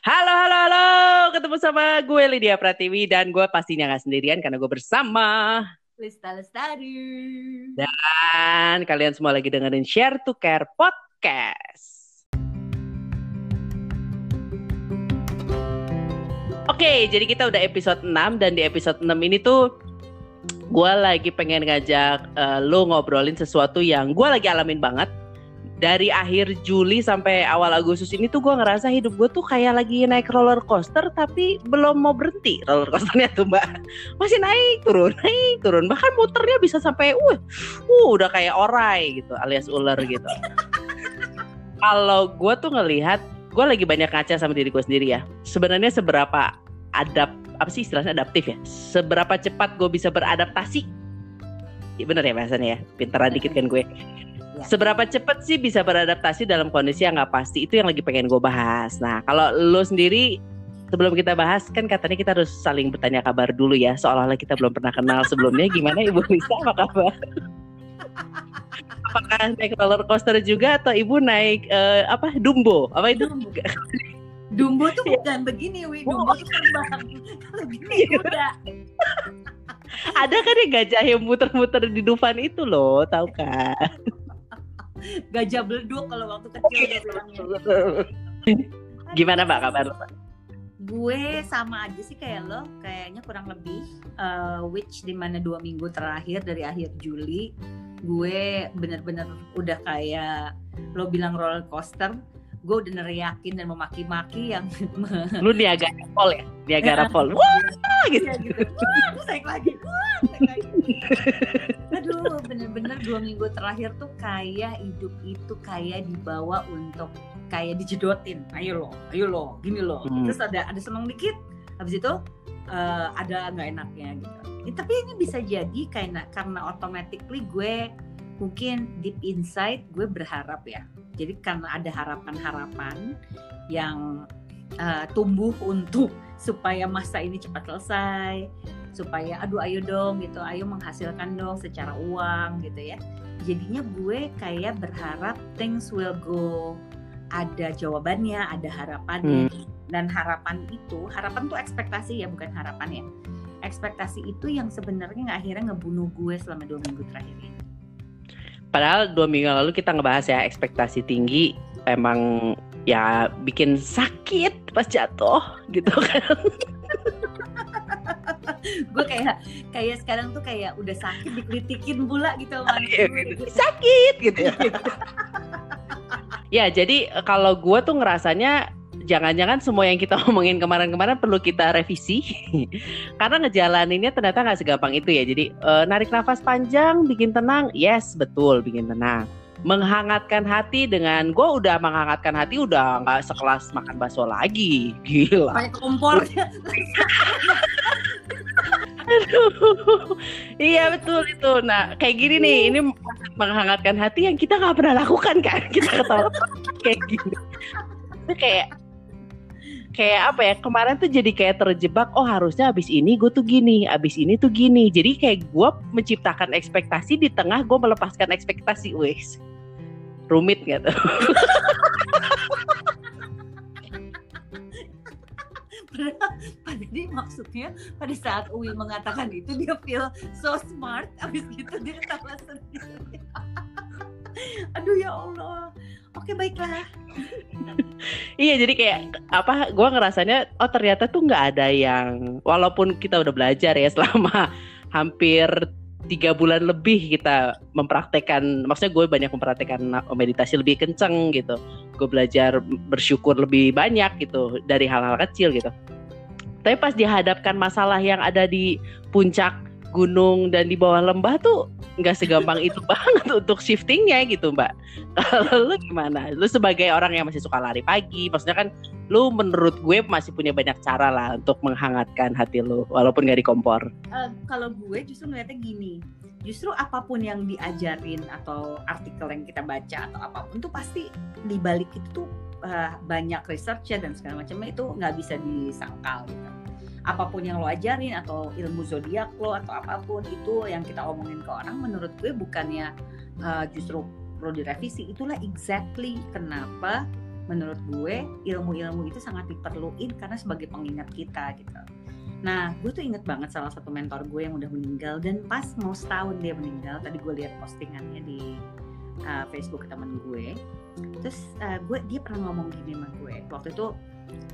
Halo, halo, halo. Ketemu sama gue Lydia Pratiwi dan gue pastinya nggak sendirian karena gue bersama Lista Lestari. dan kalian semua lagi dengerin Share to Care Podcast. Oke, jadi kita udah episode 6 dan di episode 6 ini tuh gue lagi pengen ngajak eh, lo ngobrolin sesuatu yang gue lagi alamin banget dari akhir Juli sampai awal Agustus ini tuh gue ngerasa hidup gue tuh kayak lagi naik roller coaster tapi belum mau berhenti roller coasternya tuh mbak. Masih naik turun naik turun. Bahkan muternya bisa sampai uh, uh udah kayak orai gitu alias ular gitu. Kalau gue tuh ngelihat gue lagi banyak ngaca sama diri gue sendiri ya. Sebenarnya seberapa adap apa sih istilahnya adaptif ya? Seberapa cepat gue bisa beradaptasi? Ya bener ya bahasanya ya? Pintaran dikit kan gue Ya. seberapa cepat sih bisa beradaptasi dalam kondisi yang nggak pasti itu yang lagi pengen gue bahas. Nah kalau lo sendiri sebelum kita bahas kan katanya kita harus saling bertanya kabar dulu ya seolah-olah kita belum pernah kenal sebelumnya gimana Ibu Lisa apa kabar? Apakah naik roller coaster juga atau Ibu naik eh, apa Dumbo? Apa itu? Dumbo. Dumbo tuh bukan begini, Wi. Dumbo tuh terbang. Kalau gini udah. Ada kan ya gajah yang muter-muter di Dufan itu loh, tahu kan? Gajah beleduk kalau waktu kecil bilangnya. Gimana Mbak kabar? Mbak? Gue sama aja sih kayak lo, kayaknya kurang lebih. eh, which di mana dua minggu terakhir dari akhir Juli, gue bener-bener udah kayak lo bilang roller coaster. Gue udah neriakin dan memaki-maki yang Lu Niagara Fall ya? Niagara Fall. Wah, gitu. Iya gitu. Wah, aku naik lagi. Wah, naik lagi. Aduh, bener-bener dua minggu terakhir tuh kayak hidup itu kayak dibawa untuk kayak dijedotin. Ayo lo, ayo lo, gini lo. Hmm. Terus ada ada seneng dikit. Habis itu eh, ada nggak enaknya gitu. Ya, tapi ini bisa jadi karena karena automatically gue mungkin deep inside gue berharap ya. Jadi karena ada harapan-harapan yang eh, tumbuh untuk supaya masa ini cepat selesai supaya aduh ayo dong gitu ayo menghasilkan dong secara uang gitu ya. Jadinya gue kayak berharap things will go ada jawabannya ada harapannya. Dan harapan itu harapan tuh ekspektasi ya bukan harapan ya. Ekspektasi itu yang sebenarnya akhirnya ngebunuh gue selama dua minggu terakhir ini Padahal dua minggu lalu kita ngebahas ya ekspektasi tinggi emang ya bikin sakit pas jatuh gitu kan. gue kayak kayak sekarang tuh kayak udah sakit dikritikin pula gitu sama gue, gitu. Sakit gitu ya. ya jadi eh, kalau gue tuh ngerasanya jangan-jangan semua yang kita omongin kemarin-kemarin perlu kita revisi. Karena ngejalaninnya ternyata nggak segampang itu ya. Jadi eh, narik nafas panjang bikin tenang. Yes betul bikin tenang. Menghangatkan hati dengan gue udah menghangatkan hati udah nggak sekelas makan bakso lagi. Gila. Pakai kompor. Iya betul itu. Nah kayak gini nih, ini menghangatkan hati yang kita nggak pernah lakukan kan? Kita ketawa kayak gini. Itu kayak kayak apa ya? Kemarin tuh jadi kayak terjebak. Oh harusnya abis ini gue tuh gini, abis ini tuh gini. Jadi kayak gue menciptakan ekspektasi di tengah gue melepaskan ekspektasi, wes. Rumit nggak tuh? Dia maksudnya pada saat Uwi mengatakan itu dia feel so smart abis gitu dia ketawa sendiri aduh ya Allah oke baiklah. Iya jadi kayak apa gue ngerasanya oh ternyata tuh nggak ada yang walaupun kita udah belajar ya selama hampir tiga bulan lebih kita mempraktekkan maksudnya gue banyak mempraktekkan meditasi lebih kenceng gitu. Gue belajar bersyukur lebih banyak gitu dari hal-hal kecil gitu. Tapi pas dihadapkan masalah yang ada di puncak gunung dan di bawah lembah tuh nggak segampang itu banget untuk shiftingnya gitu mbak. Kalau lu gimana? Lu sebagai orang yang masih suka lari pagi maksudnya kan lu menurut gue masih punya banyak cara lah untuk menghangatkan hati lu walaupun nggak di kompor. Eh, kalau gue justru ngeliatnya gini. Justru apa pun yang diajarin atau artikel yang kita baca atau apa pun tuh pasti di balik itu tuh eh, banyak researchnya dan segala macamnya itu nggak bisa disangkal gitu. Apa pun yang lo ajarin atau ilmu zodiak lo atau apa pun itu yang kita omongin ke orang menurut gue bukannya eh, justru perlu direvisi itulah exactly kenapa menurut gue ilmu-ilmu itu sangat diperluin karena sebagai pengingat kita gitu Nah, gue tuh inget banget salah satu mentor gue yang udah meninggal dan pas mau setahun dia meninggal, tadi gue lihat postingannya di uh, Facebook teman gue. Terus uh, gue dia pernah ngomong gini sama gue. Waktu itu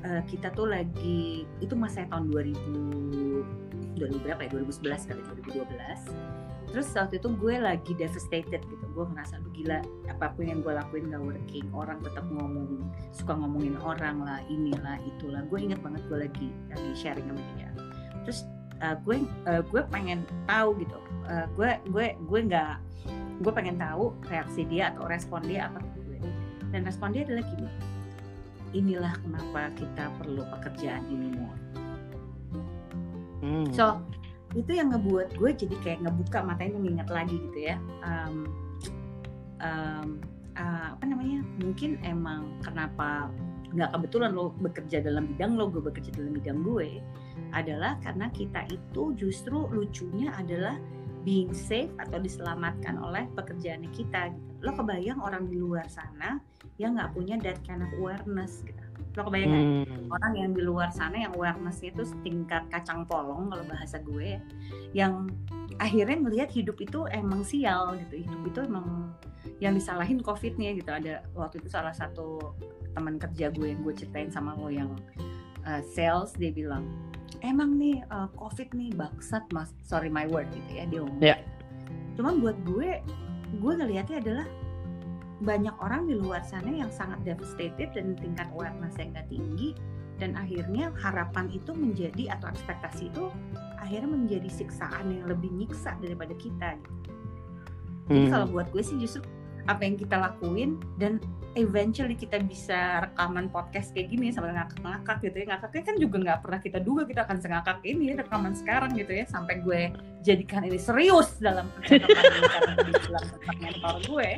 uh, kita tuh lagi itu masa tahun 2000 2000 berapa ya? 2011 kali 2012 terus waktu itu gue lagi devastated gitu. Gue ngerasa aduh gila apa pun yang gue lakuin gak working. Orang tetap ngomong suka ngomongin orang lah inilah itulah. Gue inget banget gue lagi lagi sharing sama dia. Terus uh, gue uh, gue pengen tahu gitu. Uh, gue gue gue nggak gue pengen tahu reaksi dia atau respon dia apa ke gue. Dan respon dia adalah gini inilah kenapa kita perlu pekerjaan ini mau hmm. so itu yang ngebuat gue jadi kayak ngebuka matanya mengingat lagi gitu ya. Um, um, uh, apa namanya? Mungkin emang kenapa nggak kebetulan lo bekerja dalam bidang lo gue bekerja dalam bidang gue adalah karena kita itu justru lucunya adalah being safe atau diselamatkan oleh pekerjaannya kita gitu. lo kebayang orang di luar sana yang nggak punya that kind of awareness gitu lo kebayang hmm. orang yang di luar sana yang awarenessnya itu tingkat kacang polong kalau bahasa gue yang akhirnya melihat hidup itu emang sial gitu hidup itu emang yang disalahin covidnya gitu ada waktu itu salah satu teman kerja gue yang gue ceritain sama lo yang uh, sales dia bilang emang nih uh, covid nih bangsat mas sorry my word gitu ya dia ngomong yeah. cuman buat gue gue ngelihatnya adalah banyak orang di luar sana yang sangat devastated dan tingkat awareness yang gak tinggi dan akhirnya harapan itu menjadi atau ekspektasi itu akhirnya menjadi siksaan yang lebih nyiksa daripada kita gitu. Jadi hmm. kalau buat gue sih justru apa yang kita lakuin dan eventually kita bisa rekaman podcast kayak gini sampai ngakak-ngakak gitu ya. Ngakaknya kan juga nggak pernah kita duga kita akan sengakak ini rekaman sekarang gitu ya sampai gue jadikan ini serius dalam percakapan di dalam mentor gue.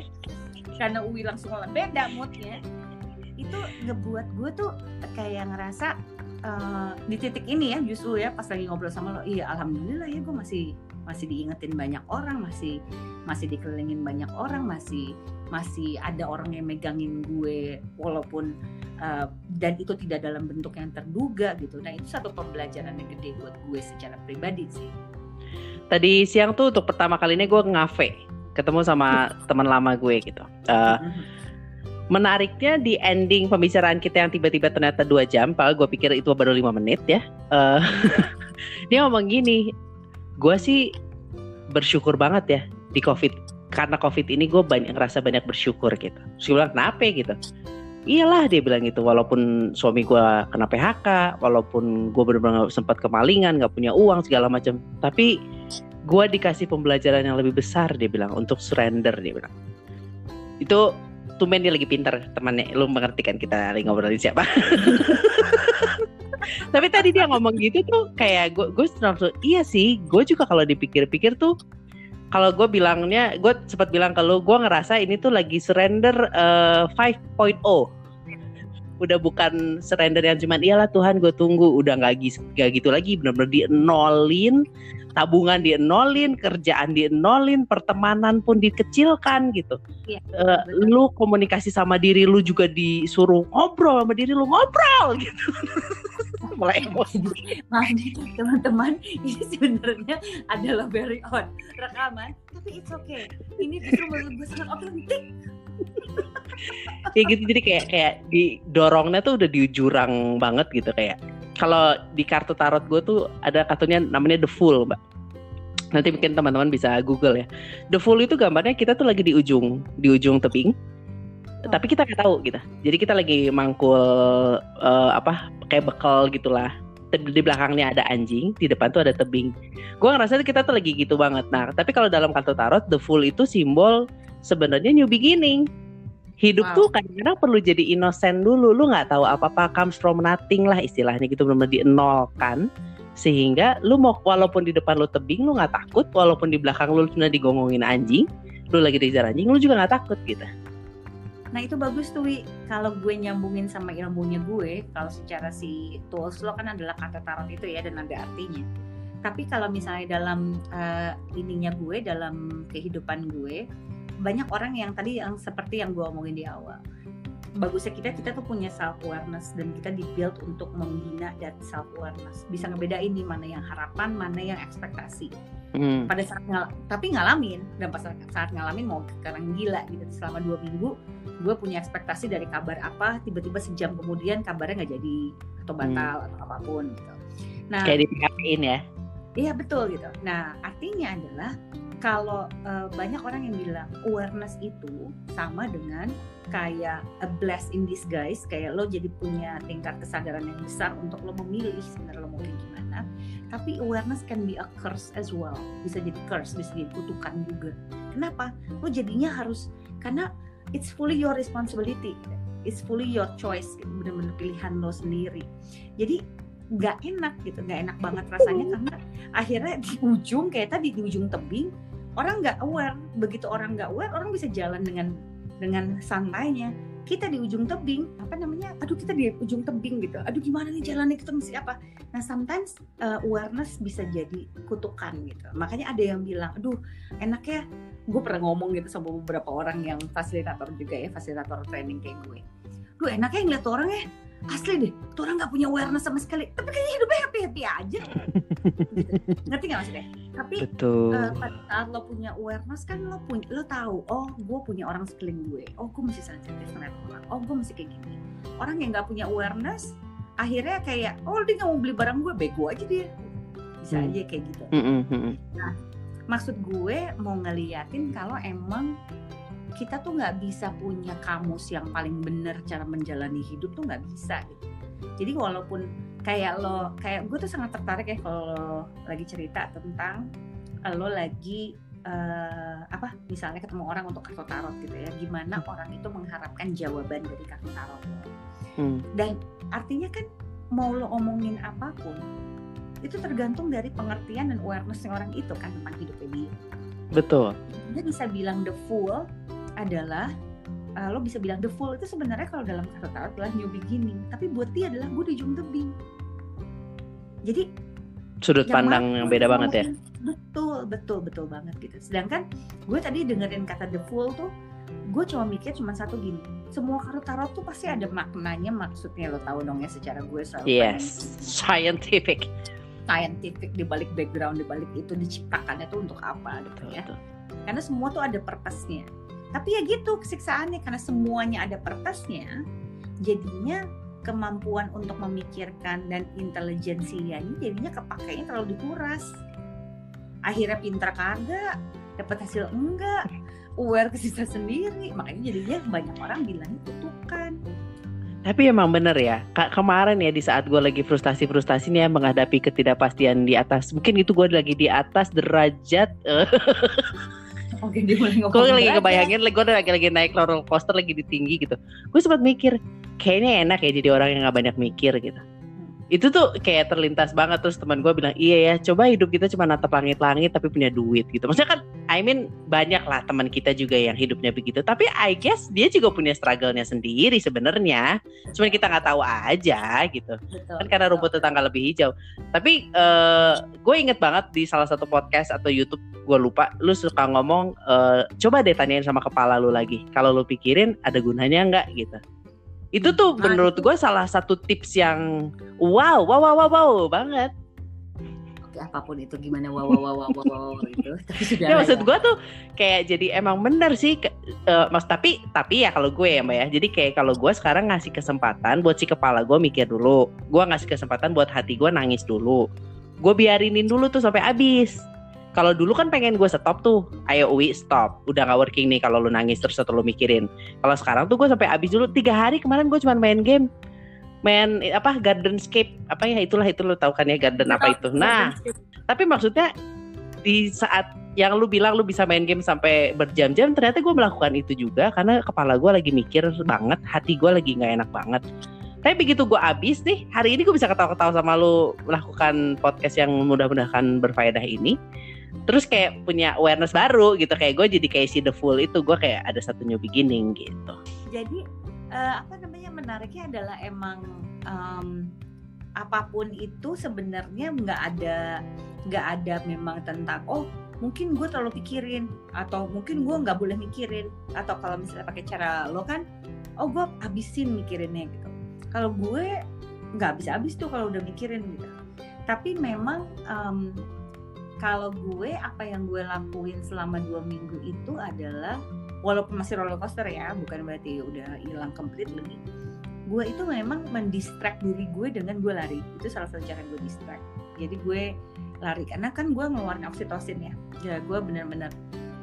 Karena Uwi langsung malah beda moodnya. Itu ngebuat gue tuh kayak ngerasa uh, di titik ini ya justru ya pas lagi ngobrol sama lo iya alhamdulillah ya gue masih masih diingetin banyak orang masih masih dikelilingin banyak orang masih masih ada orang yang megangin gue walaupun uh, dan itu tidak dalam bentuk yang terduga gitu. Nah itu satu pembelajaran yang gede buat gue secara pribadi sih. Tadi siang tuh untuk pertama kalinya gue ngafe ketemu sama teman lama gue gitu. Uh, menariknya di ending pembicaraan kita yang tiba-tiba ternyata dua jam, padahal gue pikir itu baru lima menit ya. Uh, dia ngomong gini, gue sih bersyukur banget ya di COVID. Karena COVID ini gue banyak ngerasa banyak bersyukur gitu. Gue bilang kenapa? gitu? Iyalah dia bilang gitu, walaupun suami gue kena PHK, walaupun gue benar-benar sempat kemalingan, nggak punya uang segala macam, tapi gue dikasih pembelajaran yang lebih besar dia bilang untuk surrender dia bilang. Itu tumben dia lagi pinter temannya. Lu mengerti kan kita lagi ngobrolin siapa tapi tadi dia ngomong gitu tuh kayak gue gue langsung iya sih gue juga kalau dipikir-pikir tuh kalau gue bilangnya gue sempat bilang kalau gue ngerasa ini tuh lagi surrender uh, eh, 5.0 udah bukan surrender yang cuman iyalah Tuhan gue tunggu. Udah nggak gitu lagi benar-benar di nolin tabungan dienolin, kerjaan dienolin, pertemanan pun dikecilkan gitu. Iya, uh, lu komunikasi sama diri lu juga disuruh ngobrol sama diri lu ngobrol gitu. Mulai emosi. Maaf nih teman-teman, ini sebenarnya adalah very odd rekaman, tapi it's okay. Ini justru menurut gue sangat otentik. ya gitu jadi kayak kayak didorongnya tuh udah di jurang banget gitu kayak kalau di kartu tarot gue tuh ada kartunya namanya The Fool, mbak. Nanti mungkin teman-teman bisa Google ya. The Fool itu gambarnya kita tuh lagi di ujung, di ujung tebing. Oh. Tapi kita nggak tahu gitu. Jadi kita lagi mangkul uh, apa kayak bekal gitulah. Di belakangnya ada anjing, di depan tuh ada tebing. Gue ngerasa kita tuh lagi gitu banget. Nah, tapi kalau dalam kartu tarot, The Fool itu simbol sebenarnya new beginning hidup wow. tuh kadang-kadang perlu jadi innocent dulu. Lu nggak tahu apa-apa comes from nothing lah istilahnya gitu benar-benar dienolkan sehingga lu mau walaupun di depan lu tebing lu nggak takut. Walaupun di belakang lu sudah digongongin anjing lu lagi dikejar anjing lu juga nggak takut gitu. Nah itu bagus tuh Wi. Kalau gue nyambungin sama ilmunya gue kalau secara si tools lo kan adalah kata tarot itu ya dan ada artinya. Tapi kalau misalnya dalam uh, ininya gue dalam kehidupan gue banyak orang yang tadi yang seperti yang gue omongin di awal. Bagusnya kita kita tuh punya self awareness dan kita dibuild untuk membina that self awareness bisa ngebedain nih mana yang harapan mana yang ekspektasi. Hmm. pada saat ngal tapi ngalamin dan pas saat ngalamin mau sekarang gila gitu. Selama dua minggu gue punya ekspektasi dari kabar apa tiba-tiba sejam kemudian kabarnya nggak jadi atau batal hmm. atau apa pun gitu. Nah kayak di ya iya betul gitu. Nah artinya adalah kalau uh, banyak orang yang bilang awareness itu sama dengan kayak a bless in disguise kayak lo jadi punya tingkat kesadaran yang besar untuk lo memilih sebenarnya lo mau kayak gimana tapi awareness can be a curse as well. Bisa jadi curse bisa jadi kutukan juga. Kenapa? Lo jadinya harus karena it's fully your responsibility it's fully your choice bener-bener pilihan lo sendiri. Jadi nggak enak gitu nggak enak banget rasanya karena akhirnya di ujung kayak tadi di ujung tebing orang nggak aware. Begitu orang nggak aware orang bisa jalan dengan dengan santainya. Kita di ujung tebing apa namanya aduh kita di ujung tebing gitu. Aduh gimana nih jalannya kita mesti apa nah sometimes uh, awareness bisa jadi kutukan gitu. Makanya ada yang bilang aduh enaknya gue pernah ngomong gitu sama beberapa orang yang fasilitator juga ya fasilitator training kayak gue. Duh enaknya ngeliat orang ya asli deh tuh orang nggak punya awareness sama sekali. Tapi kayaknya hidupnya happy happy aja. Gitu. ngerti nggak maksudnya? Tapi Uh, pada saat lo punya awareness kan lo punya lo tahu oh gue punya orang sekeliling gue. Oh gue masih sensitif sama orang. Oh gue masih kayak gini. Orang yang nggak punya awareness akhirnya kayak oh dia nggak mau beli barang gue bego aja dia. Bisa hmm. aja kayak gitu. Hmm, hmm, nah maksud gue mau ngeliatin kalau emang kita tuh nggak bisa punya kamus yang paling benar cara menjalani hidup tuh nggak bisa gitu. Jadi walaupun kayak lo kayak gue tuh sangat tertarik ya kalau lagi cerita tentang lo lagi uh, apa misalnya ketemu orang untuk kartu tarot gitu ya gimana orang itu mengharapkan jawaban dari kartu tarot hmm. dan artinya kan mau lo omongin apa pun itu tergantung dari pengertian dan awareness orang itu kan tentang hidupnya dia betul dia bisa bilang the fool adalah uh, lo bisa bilang the full itu sebenarnya kalau dalam kata tarot adalah new beginning tapi buat dia adalah gue di ujung tebing jadi sudut yang pandang yang beda banget ya? betul betul betul banget gitu. Sedangkan gue tadi dengerin kata the full tuh gue cuma mikir cuma satu gini semua kartu tarot tuh pasti ada maknanya maksudnya lo tahu dong ya secara gue selalu yes scientific. Scientific di balik background di balik itu diciptakannya tuh untuk apa gitu ya. Karena semua tuh ada purpose-nya tapi ya gitu kesiksaannya karena semuanya ada purpose-nya jadinya kemampuan untuk memikirkan dan intelijensinya jadinya kepakainya terlalu dikuras akhirnya pintar kagak dapat hasil enggak aware ke sisa sendiri. Makanya jadinya banyak orang bilangnya kutukan. Tapi emang bener ya Kak, kemarin ya di saat gue lagi frustasi frustasi nih ya menghadapi ketidakpastian di atas mungkin itu gue lagi di atas derajat Oke, dia mulai ngomong. Gue lagi kebayangin, gue lagi lagi naik roller coaster lagi di tinggi gitu. Gue sempat mikir, kayaknya enak ya jadi orang yang gak banyak mikir gitu itu tuh kayak terlintas banget terus teman gue bilang iya ya coba hidup kita cuma natap langit-langit tapi punya duit gitu. Maksudnya kan I mean banyak lah teman kita juga yang hidupnya begitu. Tapi I guess dia juga punya struggle-nya sendiri sebenarnya. Cuma kita nggak tahu aja gitu. Betul, kan karena rumput tetangga lebih hijau. Tapi uh, gue inget banget di salah satu podcast atau YouTube gue lupa lu suka ngomong uh, coba deh tanyain sama kepala lu lagi. Kalau lu pikirin ada gunanya nggak? Gitu itu tuh nah, menurut gue salah satu tips yang wow, wow, wow, wow, wow banget. Oke, apa pun itu gimana wow, wow, wow, wow, wow, wow itu. Tapi sudah. Ya, maksud ya. gue tuh kayak jadi emang bener sih, uh, mas tapi tapi ya kalau gue ya mbak ya. Jadi kayak kalau gue sekarang ngasih kesempatan buat si kepala gue mikir dulu, gue ngasih kesempatan buat hati gue nangis dulu. Gue biarinin dulu tuh sampai habis kalau dulu kan pengen gue stop tuh, ayo Uwi stop, udah gak working nih kalau lu nangis terus atau lu mikirin. Kalau sekarang tuh gue sampai habis dulu. Tiga hari kemarin gue cuma main game, main apa Gardenscape apa ya? Itulah itu lu tahu kan ya garden apa itu. Nah, tapi maksudnya di saat yang lu bilang lu bisa main game sampai berjam-jam, ternyata gue melakukan itu juga karena kepala gue lagi mikir banget, hati gue lagi nggak enak banget. Tapi begitu gue abis nih, hari ini gue bisa ketawa-ketawa sama lu melakukan podcast yang mudah-mudahan berfaedah ini terus kayak punya awareness baru gitu kayak gue jadi kayak si the full itu gue kayak ada satu new beginning gitu. Jadi uh, apa namanya menariknya adalah emang um, apa pun itu sebenarnya nggak ada nggak ada memang tentang oh mungkin gue terlalu pikirin atau mungkin gue nggak boleh mikirin atau kalau misalnya pakai cara lo kan oh gue abisin mikirinnya gitu. Kalau gue nggak bisa habis tuh kalau udah mikirin gitu. Tapi memang um, kalau gue apa yang gue lakuin selama dua minggu itu adalah walaupun masih roller coaster ya bukan berarti udah hilang completely gue itu memang mendistract diri gue dengan gue lari. Itu salah satu cara gue distract. Jadi gue lari. Karena kan gue ngeluarin oksitosin ya. Ya gue benar-benar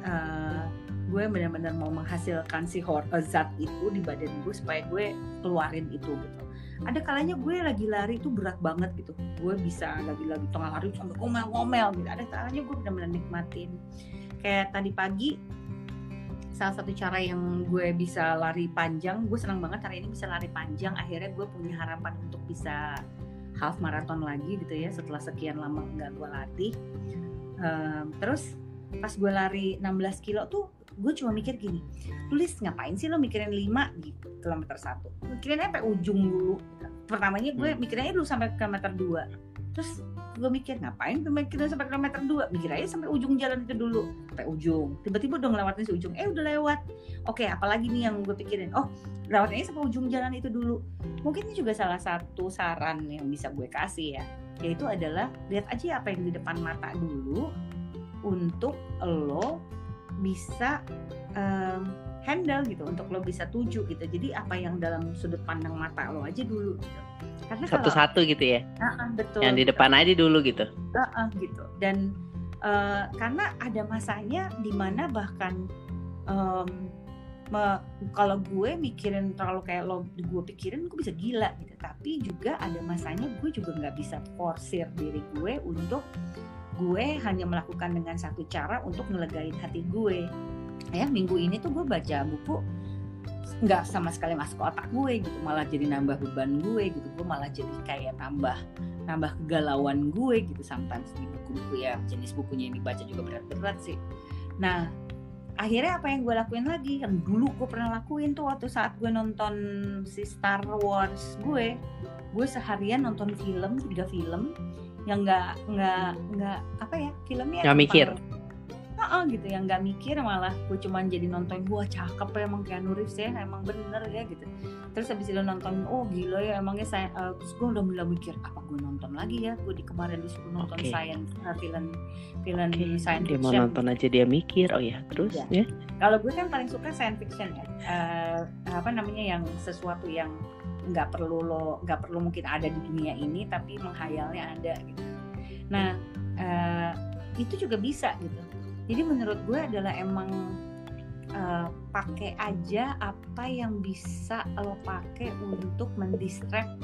uh, gue benar-benar mau menghasilkan si hor uh, zat itu di badan gue supaya gue keluarin itu gitu. Ada kalanya gue lagi lari itu berat banget gitu. Gue bisa lagi-lagi tengah lari sampai ngomel-ngomel gitu. Ada kalanya gue benar-benar nikmatin. Kayak tadi pagi salah satu cara yang gue bisa lari panjang gue senang banget hari ini bisa lari panjang. Akhirnya gue punya harapan untuk bisa half marathon lagi gitu ya setelah sekian lama nggak gue latih. Um, terus pas gue lari 16 kilo tuh gue cuma mikir gini tulis ngapain sih lo mikirin 5 di kilometer satu? Mikirin sampai ujung dulu pertamanya gue hmm. mikirnya dulu sampai kilometer 2 terus gue mikir ngapain mikirin sampai kilometer 2 mikir aja sampai ujung jalan itu dulu sampai ujung. Tiba-tiba udah ngelewatin si ujung eh udah lewat. Oke apalagi nih yang gue pikirin oh lewatin aja sampai ujung jalan itu dulu. Mungkin ini juga salah satu saran yang bisa gue kasih ya yaitu adalah lihat aja apa yang di depan mata dulu untuk lo bisa um, handle gitu untuk lo bisa tuju gitu. Jadi apa yang dalam sudut pandang mata lo aja dulu gitu. Karena satu-satu gitu ya? Uh -uh, betul. Yang di depan aja dulu gitu? Uh -uh, gitu. Dan uh, karena ada masanya di mana bahkan um, kalau gue mikirin terlalu kayak lo gue pikirin gue bisa gila gitu. Tapi juga ada masanya gue juga nggak bisa forsir diri gue untuk gue hanya melakukan dengan satu cara untuk ngelegain hati gue. Ya minggu ini tuh gue baca buku nggak sama sekali masuk otak gue gitu malah jadi nambah beban gue gitu gue malah jadi kayak tambah nambah kegalauan gue gitu sometimes di buku-buku ya jenis bukunya yang dibaca juga berat-berat sih. Nah akhirnya apa yang gue lakuin lagi? Yang dulu gue pernah lakuin tuh waktu saat gue nonton si Star Wars gue gue seharian nonton film tiga film yang nggak nggak nggak apa ya filmnya nggak mikir uh, gitu yang nggak mikir malah gue cuman jadi nonton gue cakep ya emang Keanu Reeves ya emang bener ya gitu terus habis itu nonton oh gila ya emangnya saya uh, terus gue udah mulai mikir apa gue nonton lagi ya gue di kemarin disuruh nonton okay. science uh, film film okay. science dia mau nonton aja dia mikir oh ya terus ya, ya. kalau gue kan paling suka science fiction ya uh, apa namanya yang sesuatu yang nggak perlu lo nggak perlu mungkin ada di dunia ini tapi menghayalnya ada gitu. Nah uh, itu juga bisa gitu. Jadi menurut gue adalah emang uh, pakai aja apa yang bisa lo pakai untuk mendistract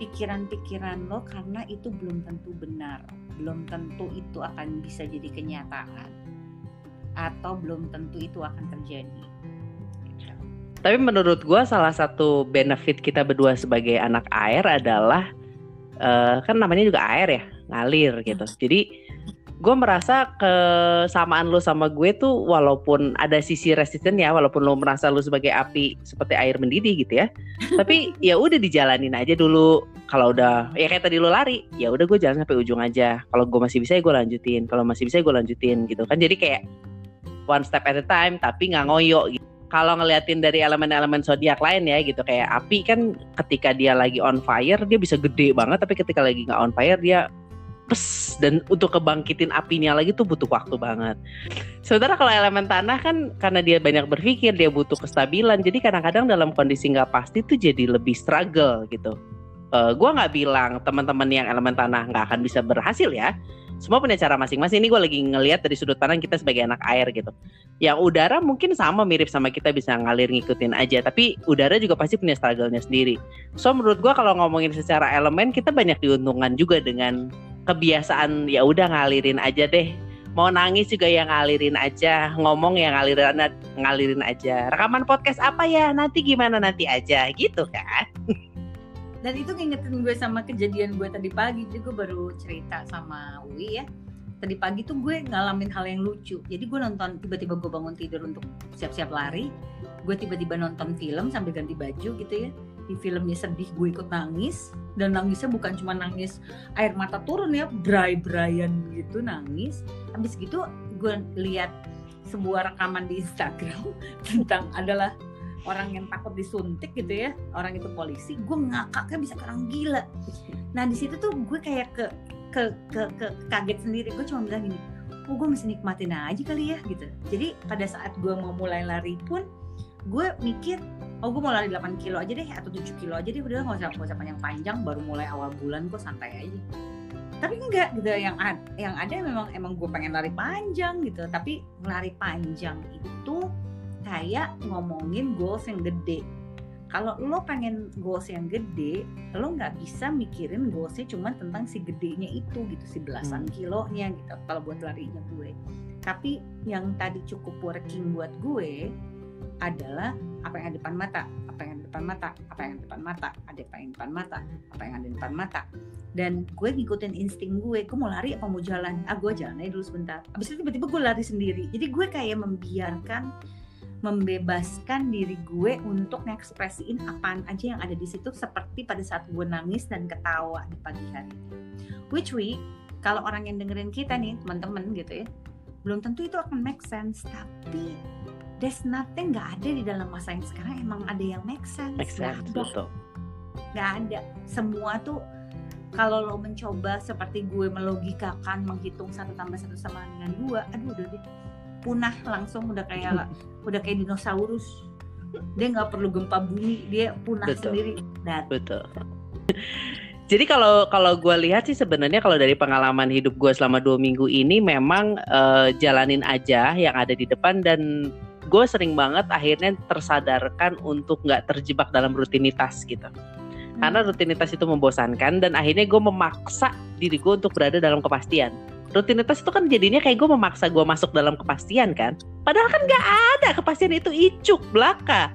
pikiran-pikiran lo karena itu belum tentu benar. Belum tentu itu akan bisa jadi kenyataan. Atau belum tentu itu akan terjadi tapi menurut gue salah satu benefit kita berdua sebagai anak air adalah uh, kan namanya juga air ya ngalir gitu. Jadi gue merasa kesamaan lo sama gue tuh walaupun ada sisi resisten ya walaupun lo merasa lo sebagai api seperti air mendidih gitu ya. Tapi ya udah dijalanin aja dulu. Kalau udah ya kayak tadi lo lari ya udah gue jalan sampai ujung aja. Kalau gue masih bisa ya gue lanjutin kalau masih bisa ya gue lanjutin gitu kan. Jadi kayak one step at a time tapi nggak ngoyo gitu kalau ngeliatin dari elemen-elemen zodiak lain ya gitu. Kayak api kan ketika dia lagi on fire dia bisa gede banget. Tapi ketika lagi nggak on fire dia pes. Dan untuk kebangkitin apinya lagi tuh butuh waktu banget. Sementara kalau elemen tanah kan karena dia banyak berpikir dia butuh kestabilan. Jadi kadang-kadang dalam kondisi nggak pasti tuh jadi lebih struggle gitu. Uh, gua nggak bilang teman-teman yang elemen tanah nggak akan bisa berhasil ya semua punya cara masing-masing. Ini gue lagi ngelihat dari sudut pandang kita sebagai anak air gitu. Yang udara mungkin sama mirip sama kita bisa ngalir ngikutin aja, tapi udara juga pasti punya struggle-nya sendiri. So menurut gue kalau ngomongin secara elemen kita banyak diuntungkan juga dengan kebiasaan ya udah ngalirin aja deh. Mau nangis juga yang ngalirin aja, ngomong yang ngalirin ngalirin aja. Rekaman podcast apa ya? Nanti gimana nanti aja gitu kan. dan itu ngingetin gue sama kejadian gue tadi pagi. Jadi gue baru cerita sama Uwi ya. Tadi pagi tuh gue ngalamin hal yang lucu. Jadi gue nonton tiba-tiba gue bangun tidur untuk siap-siap lari. Gue tiba-tiba nonton film sambil ganti baju gitu ya. Di filmnya sedih gue ikut nangis. Dan nangisnya bukan cuma nangis air mata turun ya. Bray-brayan gitu nangis. Habis gitu gue lihat sebuah rekaman di Instagram tentang adalah orang yang takut disuntik gitu ya orang itu polisi gue ngakaknya bisa orang gila. Nah di situ tuh gue kayak ke ke ke, ke kaget sendiri. Gue cuma bilang gini oh gue mesti nikmatin aja kali ya gitu. Jadi pada saat gue mau mulai lari pun gue mikir oh gue mau lari 8 kilo aja deh atau 7 kilo aja deh udah nggak usah nggak usah panjang-panjang baru mulai awal bulan gue santai aja. Tapi enggak gitu. Yang ad, yang ada memang emang gue pengen lari panjang gitu. Tapi lari panjang itu kayak ngomongin goals yang gede. Kalau lo pengen goals yang gede lo nggak bisa mikirin goalsnya cuma tentang si gedenya itu gitu si belasan hmm. kilonya gitu kalau buat larinya gue. Tapi yang tadi cukup working buat gue adalah apa yang ada di depan mata apa yang ada di depan mata apa yang ada di depan mata ada apa yang depan mata apa yang ada di depan mata. Dan gue ngikutin insting gue gue mau lari apa mau jalan? Ah gue jalan aja dulu sebentar. Abis itu tiba-tiba gue lari sendiri. Jadi gue kayak membiarkan membebaskan diri gue untuk ngekspresiin apaan aja yang ada di situ seperti pada saat gue nangis dan ketawa di pagi hari. Which we kalau orang yang dengerin kita nih teman-teman gitu ya belum tentu itu akan make sense. Tapi there's nothing nggak ada di dalam masa yang sekarang. Emang ada yang make sense. Make sense gak ada nggak ada. Semua tuh kalau lo mencoba seperti gue melogikakan menghitung satu tambah satu sama dengan dua aduh udah deh punah langsung udah kayak udah kayak dinosaurus dia nggak perlu gempa bumi dia punah betul. sendiri Dan. betul jadi kalau kalau gue lihat sih sebenarnya kalau dari pengalaman hidup gue selama dua minggu ini memang uh, jalanin aja yang ada di depan dan gue sering banget akhirnya tersadarkan untuk nggak terjebak dalam rutinitas gitu hmm. karena rutinitas itu membosankan dan akhirnya gue memaksa diri gue untuk berada dalam kepastian rutinitas itu kan jadinya kayak gue memaksa gue masuk dalam kepastian kan? Padahal kan nggak ada kepastian itu icuk belaka.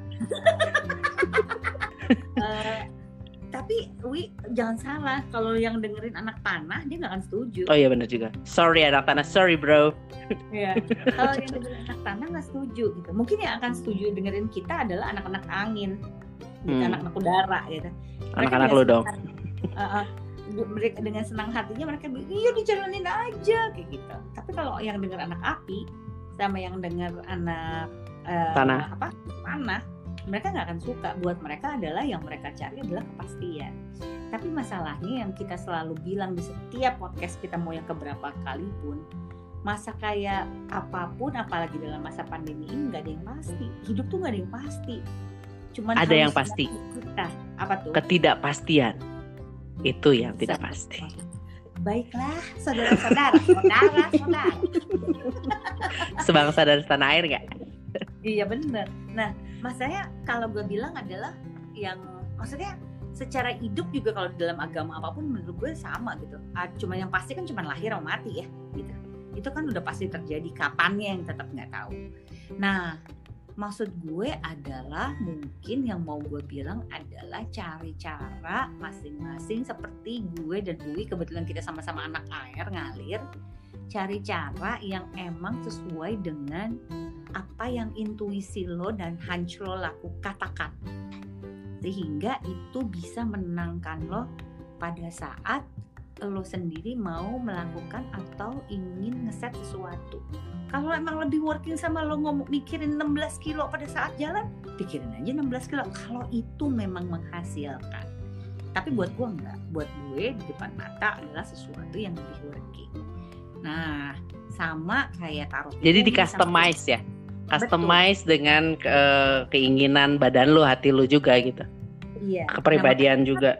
Uh, tapi Wi jangan salah kalau yang dengerin anak tanah dia nggak akan setuju. Oh iya benar juga. Sorry anak tanah. Sorry bro. Iya. kalau yang dengerin anak tanah nggak setuju gitu. Mungkin yang akan setuju dengerin kita adalah anak-anak angin. Gitu, hmm. anak-anak udara gitu. Anak-anak lu dong. uh, uh, mereka dengan senang hatinya mereka bilang iya dijalanin aja kayak gitu. Tapi kalau yang dengar anak api sama yang dengar anak uh, tanah. apa tanah mereka nggak akan suka. Buat mereka adalah yang mereka cari adalah kepastian. Tapi masalahnya yang kita selalu bilang di setiap podcast kita mau yang keberapa kali pun masa kayak apa pun apalagi dalam masa pandemi ini nggak ada yang pasti. Hidup tuh nggak ada yang pasti. Cuman ada yang pasti. kita. Apa tuh? Ketidakpastian itu yang tidak pasti. Baiklah, saudara-saudara, saudara-saudara. Sebangsa dari tanah air nggak? iya benar. Nah, masanya kalau gue bilang adalah yang maksudnya secara hidup juga kalau dalam agama apa pun menurut gue sama gitu. Ah, cuma yang pasti kan cuma lahir atau mati ya, gitu. Itu kan udah pasti terjadi. Kapannya yang tetap nggak tahu. Nah, maksud gue adalah mungkin yang mau gue bilang adalah cari cara masing-masing seperti gue dan Bui kebetulan kita sama-sama anak air ngalir cari cara yang emang sesuai dengan apa yang intuisi lo dan hunch lo laku katakan. Sehingga itu bisa menenangkan lo pada saat lo sendiri mau melakukan atau ingin ngeset sesuatu. Kalau emang lebih working sama lo ngomong mikirin 16 kilo pada saat jalan pikirin aja 16 kilo. Kalau itu memang menghasilkan. Tapi buat gue enggak. Buat gue di depan mata adalah sesuatu yang lebih working. Nah sama kayak taruh jadi di customize ya? Customize Betul. dengan ke keinginan badan lo hati lo juga gitu? Iya. Kepribadian nah, juga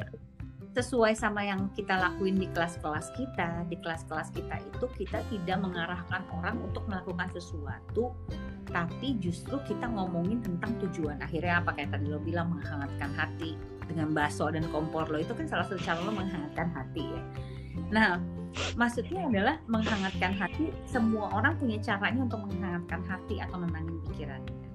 sesuai sama yang kita lakuin di kelas-kelas kita, di kelas-kelas kita itu kita tidak mengarahkan orang untuk melakukan sesuatu, tapi justru kita ngomongin tentang tujuan. Akhirnya apa? Kayak tadi lo bilang menghangatkan hati. Dengan bakso dan kompor lo itu kan salah satu cara lo menghangatkan hati ya. Nah, maksudnya adalah menghangatkan hati. Semua orang punya caranya untuk menghangatkan hati atau menangin pikirannya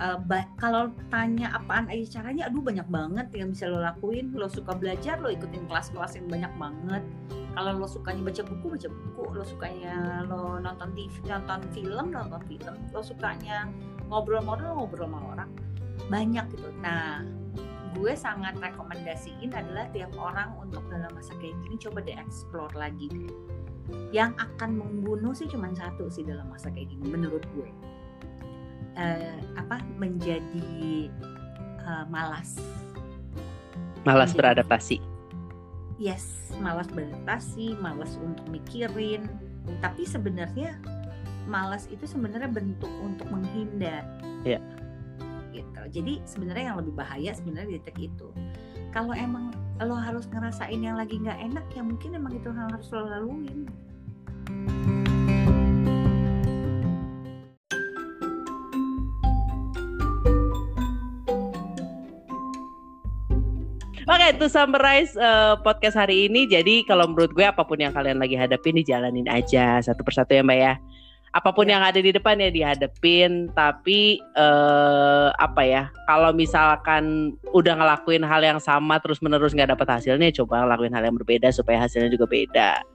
uh, kalau tanya apaan aja caranya aduh banyak banget yang bisa lo lakuin. Lo suka belajar lo ikutin kelas-kelas yang banyak banget. Kalau lo sukanya baca buku baca buku. Lo sukanya lo nonton TV nonton film nonton film. Lo sukanya ngobrol-ngobrol ngobrol sama orang. Banyak gitu. Nah gue sangat rekomendasiin adalah tiap orang untuk dalam masa kayak gini coba deh explore lagi. Yang akan membunuh sih cuma satu sih dalam masa kayak gini menurut gue uh, apa menjadi uh, malas. Malas menjadi, beradaptasi? Yes malas beradaptasi malas untuk mikirin. Tapi sebenarnya malas itu sebenarnya bentuk untuk menghindar. Ya gitu. Jadi sebenarnya yang lebih bahaya sebenarnya di titik itu. Kalau emang lo harus ngerasain yang lagi nggak enak ya mungkin emang itu yang harus lo laluin Oke, okay, to summarize uh, podcast hari ini, jadi kalau menurut gue apa pun yang kalian lagi hadapin dijalanin aja satu persatu ya Mbak ya. Apa pun ya. yang ada di depan ya dihadapin, tapi uh, apa ya? Kalau misalkan udah ngelakuin hal yang sama terus menerus nggak dapat hasilnya, coba ngelakuin hal yang berbeda supaya hasilnya juga beda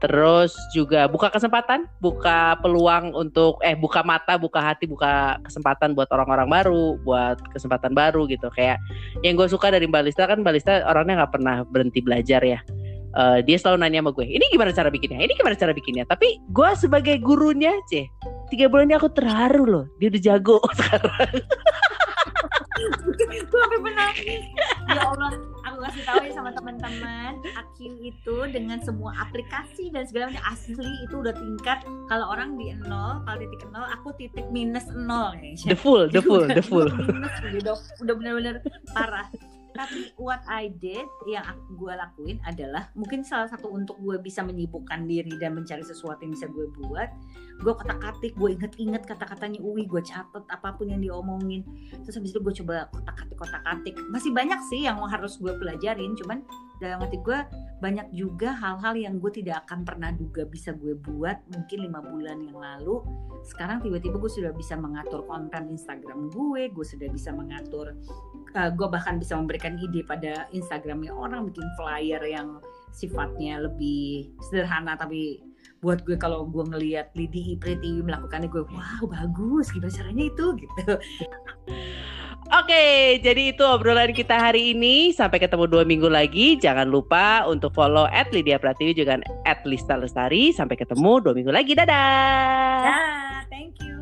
terus juga buka kesempatan, buka peluang untuk eh buka mata, buka hati, buka kesempatan buat orang-orang baru, buat kesempatan baru gitu. Kayak yang gue suka dari Mbak Lista kan Mbak Lista orangnya nggak pernah berhenti belajar ya. Uh, dia selalu nanya sama gue, ini gimana cara bikinnya? Ini gimana cara bikinnya? Tapi gue sebagai gurunya, ceh, tiga bulan ini aku terharu loh. Dia udah jago sekarang. Gue sampai menangis. Ya Allah aku kasih tahu ya sama teman-teman Akin itu dengan semua aplikasi dan segala macam asli itu udah tingkat kalau orang di nol kalau titik nol aku titik minus nol ya the full the full the full. minus udah udah benar-benar parah tapi what I did yang gue lakuin adalah mungkin salah satu untuk gue bisa menyibukkan diri dan mencari sesuatu yang bisa gue buat gue kotak-katik gue inget-inget kata-katanya Uwi gue catet apa pun yang diomongin. Terus habis itu gue coba kotak-katik kotak-katik masih banyak sih yang harus gue pelajarin cuman dalam hati gue banyak juga hal-hal yang gue tidak akan pernah duga bisa gue buat mungkin lima bulan yang lalu. Sekarang tiba-tiba gue sudah bisa mengatur konten Instagram gue gue sudah bisa mengatur uh, gue bahkan bisa memberikan ide pada Instagramnya orang bikin flyer yang sifatnya lebih sederhana tapi buat gue kalau gue ngelihat Lidi Preti melakukannya gue wow bagus gimana caranya itu gitu Oke, jadi itu obrolan kita hari ini. Sampai ketemu dua minggu lagi. Jangan lupa untuk follow at Lydia Pratiwi juga at Lista Lestari. Sampai ketemu dua minggu lagi. Dadah. Dadah, thank you.